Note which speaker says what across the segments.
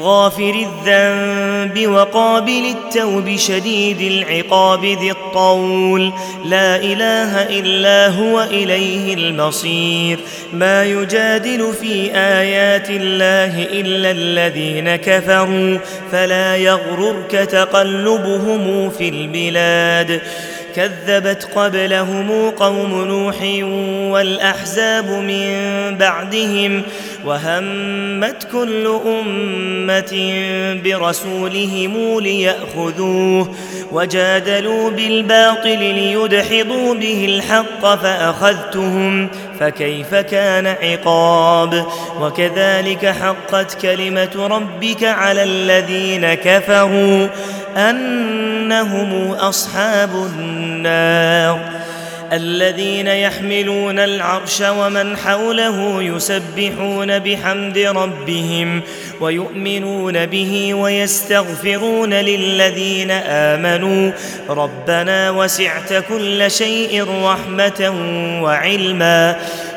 Speaker 1: غافر الذنب وقابل التوب شديد العقاب ذي الطول. لا إله إلا هو إليه المصير. ما يجادل في آيات الله إلا الذين كفروا. فلا يغررك تقلبهم في البلاد. كذبت قبلهم قوم نوح والأحزاب من بعدهم وهمت كل أمة برسولهم ليأخذوه وجادلوا بالباطل ليدحضوا به الحق فأخذتهم فكيف كان عقاب وكذلك حقت كلمة ربك على الذين كفروا أنهم أصحاب النار الذين يحملون العرش ومن حوله يسبحون بحمد ربهم ويؤمنون به ويستغفرون للذين آمنوا ربنا وسعت كل شيء رحمة وعلما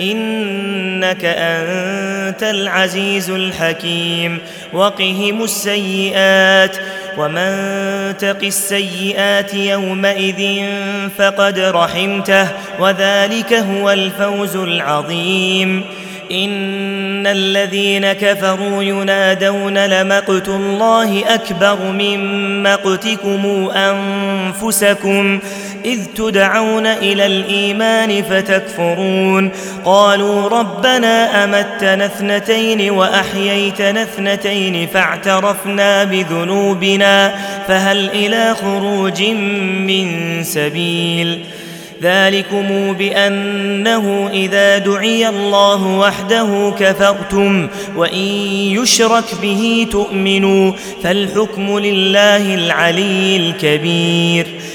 Speaker 1: إنك أنت العزيز الحكيم. وقهم السيئات ومن تق السيئات يومئذ فقد رحمته وذلك هو الفوز العظيم. إن الذين كفروا ينادون لمقت الله أكبر من مقتكم أنفسكم. إذ تدعون إلى الإيمان فتكفرون. قالوا ربنا أمتنا اثنتين وأحييتنا اثنتين فاعترفنا بذنوبنا فهل إلى خروج من سبيل؟ ذلكم بأنه إذا دعي الله وحده كفرتم وإن يشرك به تؤمنوا فالحكم لله العلي الكبير.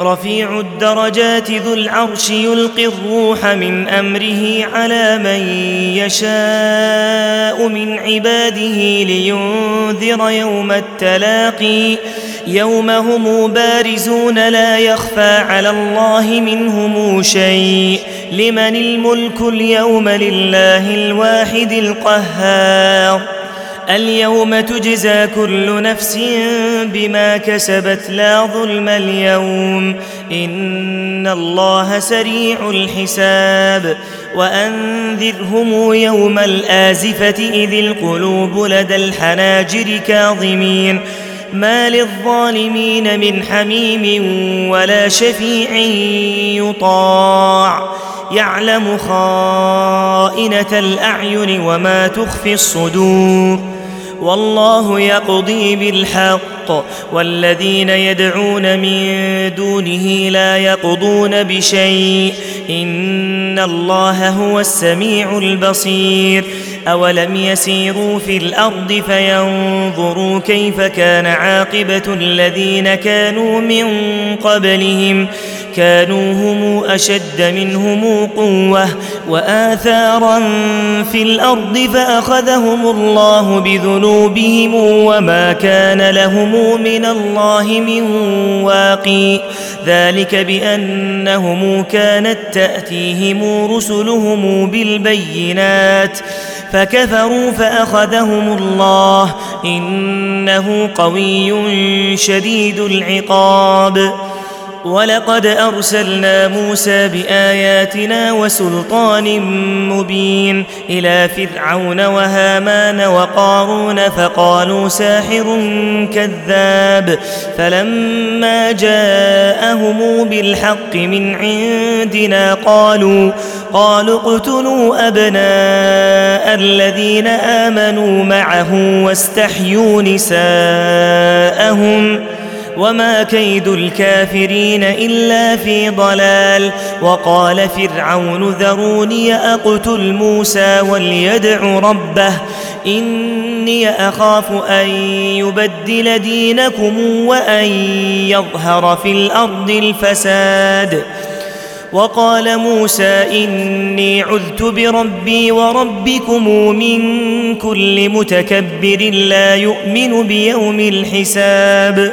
Speaker 1: رفيع الدرجات ذو العرش يلقي الروح من أمره على من يشاء من عباده لينذر يوم التلاقي يوم هم بارزون لا يخفى على الله منهم شيء لمن الملك اليوم لله الواحد القهار اليوم تجزى كل نفس بما كسبت لا ظلم اليوم. إن الله سريع الحساب. وأنذرهم يوم الآزفة إذ القلوب لدى الحناجر كاظمين. ما للظالمين من حميم ولا شفيع يطاع. يعلم خائنة الأعين وما تخفي الصدور. والله يقضي بالحق والذين يدعون من دونه لا يقضون بشيء إن الله هو السميع البصير أولم يسيروا في الأرض فينظروا كيف كان عاقبة الذين كانوا من قبلهم كانوا هم أشد منهم قوة وآثارا في الأرض فأخذهم الله بذنوبهم وما كان لهم من الله من واقي ذلك بأنهم كانت تأتيهم رسلهم بالبينات فكفروا فأخذهم الله إنه قوي شديد العقاب. ولقد أرسلنا موسى بآياتنا وسلطان مبين إلى فرعون وهامان وقارون فقالوا ساحر كذاب فلما جاءهم بالحق من عندنا قالوا قالوا اقتلوا أبناء الذين آمنوا معه واستحيوا نساءهم وما كيد الكافرين الا في ضلال وقال فرعون ذروني اقتل موسى وليدع ربه اني اخاف ان يبدل دينكم وان يظهر في الأرض الفساد وقال موسى اني عذت بربي وربكم من كل متكبر لا يؤمن بيوم الحساب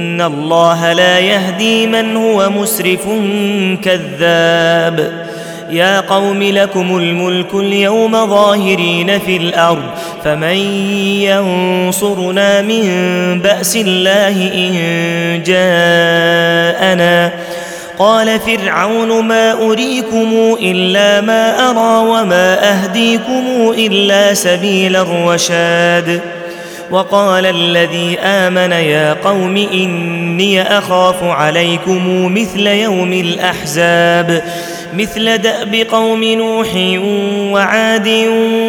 Speaker 1: ان الله لا يهدي من هو مسرف كذاب. يا قوم لكم الملك اليوم ظاهرين في الأرض. فمن ينصرنا من باس الله ان جاءنا. قال فرعون ما اريكم الا ما ارى وما اهديكم الا سبيل الرشاد. وقال الذي آمن يا قوم إني أخاف عليكم مثل يوم الأحزاب. مثل دأب قوم نوح وعاد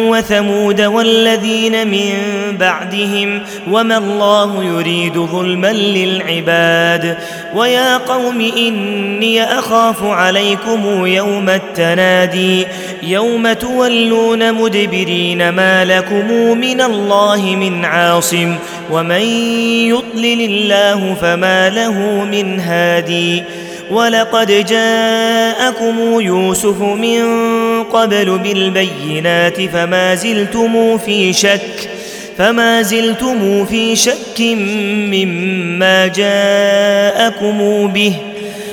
Speaker 1: وثمود والذين من بعدهم وما الله يريد ظلما للعباد ويا قوم إني أخاف عليكم يوم التنادي يوم تولون مدبرين ما لكم من الله من عاصم ومن يضلل الله فما له من هادي ولقد جاءكم يوسف من قبل بالبينات فما زلتم في شك فما زلتم في شك مما جاءكم به.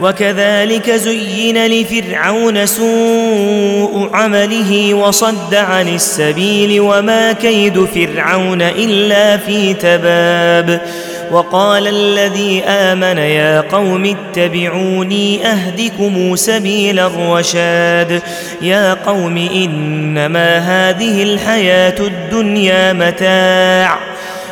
Speaker 1: وكذلك زين لفرعون سوء عمله وصد عن السبيل وما كيد فرعون إلا في تباب وقال الذي آمن يا قوم اتبعوني أهدكم سبيل الرشاد يا قوم إنما هذه الحياة الدنيا متاع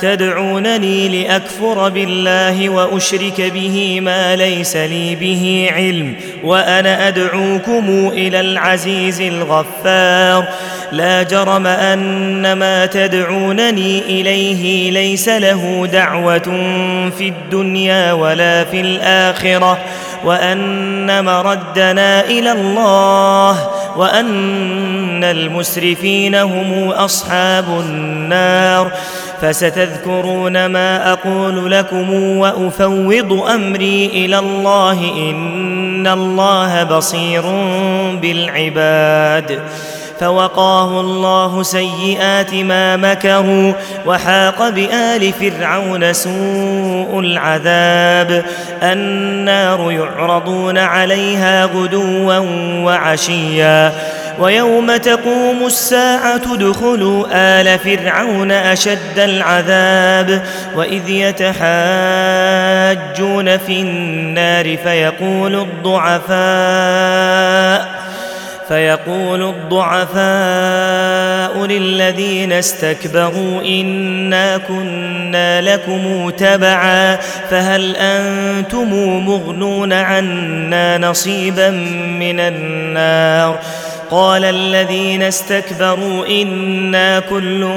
Speaker 1: تدعونني لأكفر بالله وأشرك به ما ليس لي به علم وأنا أدعوكم إلى العزيز الغفار. لا جرم أن ما تدعونني إليه ليس له دعوة في الدنيا ولا في الآخرة. وأن مردنا إلى الله وأن المسرفين هم أصحاب النار. فستذكرون ما أقول لكم وأفوض أمري إلى الله إن الله بصير بالعباد. فوقاه الله سيئات ما مكروا وحاق بآل فرعون سوء العذاب. النار يعرضون عليها غدوا وعشيا. ويوم تقوم الساعة ادخلوا آل فرعون أشد العذاب. وإذ يتحاجون في النار فيقول الضعفاء فيقول الضعفاء للذين استكبروا إنا كنا لكم تبعا فهل أنتم مغنون عنا نصيبا من النار قال الذين استكبروا إنا كل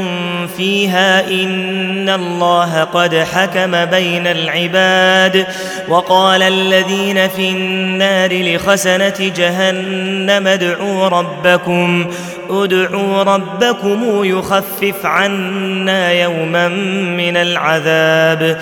Speaker 1: فيها إن الله قد حكم بين العباد وقال الذين في النار لخسنه جهنم ادعوا ربكم ادعوا ربكم يخفف عنا يوما من العذاب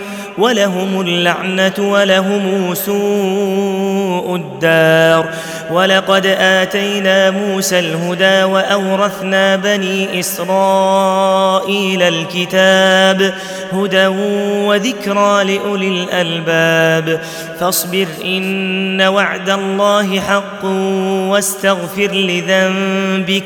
Speaker 1: ولهم اللعنة ولهم سوء الدار. ولقد آتينا موسى الهدى وأورثنا بني إسرائيل الكتاب هدى وذكرى لأولي الألباب. فاصبر إن وعد الله حق واستغفر لذنبك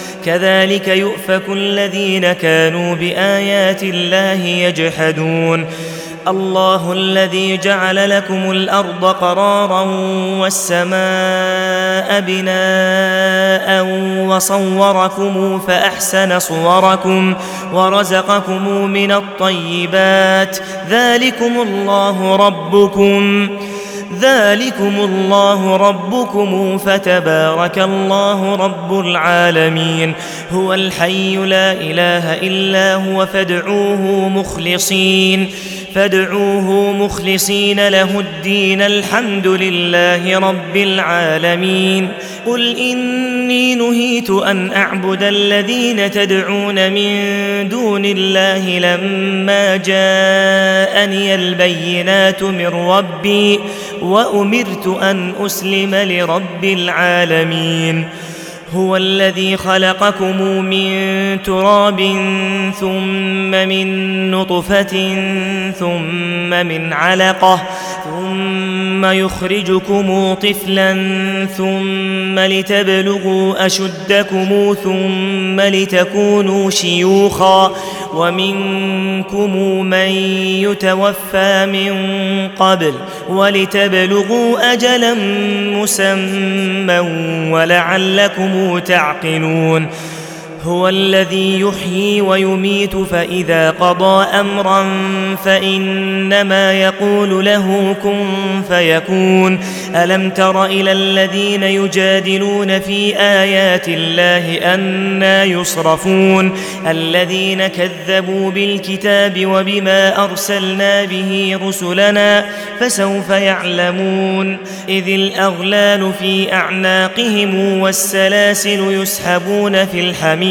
Speaker 1: كذلك يؤفك الذين كانوا بآيات الله يجحدون. الله الذي جعل لكم الأرض قرارا والسماء بناء وصوركم فأحسن صوركم ورزقكم من الطيبات. ذلكم الله ربكم. ذلكم الله ربكم فتبارك الله رب العالمين. هو الحي لا إله إلا هو فادعوه مخلصين. فادعوه مخلصين له الدين الحمد لله رب العالمين. قل إني نهيت أن أعبد الذين تدعون من دون الله لما جاءني البينات من ربي. وأمرت أن أسلم لرب العالمين. هو الذي خلقكم من تراب ثم من نطفة ثم من علقة ثم يخرجكم طفلا ثم لتبلغوا أشدكم ثم لتكونوا شيوخا ومنكم من يتوفى من قبل ولتبلغوا أجلا مسمى ولعلكم تعقلون هو الذي يحيي ويميت فإذا قضى أمرا فإنما يقول له كن فيكون. ألم تر إلى الذين يجادلون في آيات الله أنا يصرفون؟ الذين كذبوا بالكتاب وبما أرسلنا به رسلنا فسوف يعلمون. إذ الأغلال في أعناقهم والسلاسل يسحبون في الحميم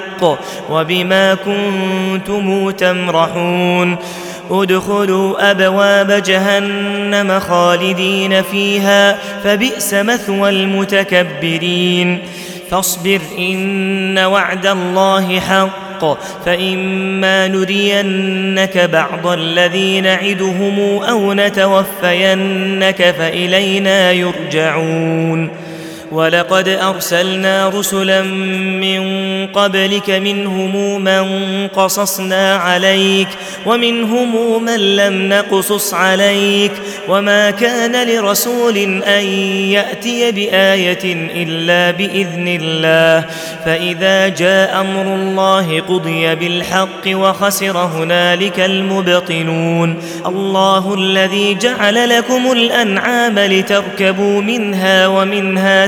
Speaker 1: وبما كنتم تمرحون. ادخلوا أبواب جهنم خالدين فيها فبئس مثوى المتكبرين. فاصبر إن وعد الله حق فإما نرينك بعض الذي نعدهم أو نتوفينك فإلينا يرجعون. ولقد أرسلنا رسلا من قبلك منهم من قصصنا عليك ومنهم من لم نقصص عليك وما كان لرسول أن يأتي بآية إلا بإذن الله فإذا جاء أمر الله قضي بالحق وخسر هنالك المبطلون الله الذي جعل لكم الأنعام لتركبوا منها ومنها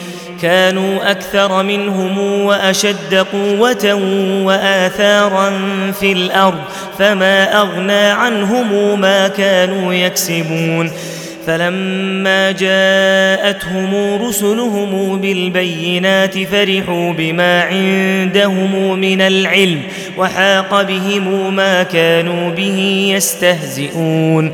Speaker 1: كانوا أكثر منهم وأشد قوة وآثارا في الأرض فما أغنى عنهم ما كانوا يكسبون. فلما جاءتهم رسلهم بالبينات فرحوا بما عندهم من العلم وحاق بهم ما كانوا به يستهزئون.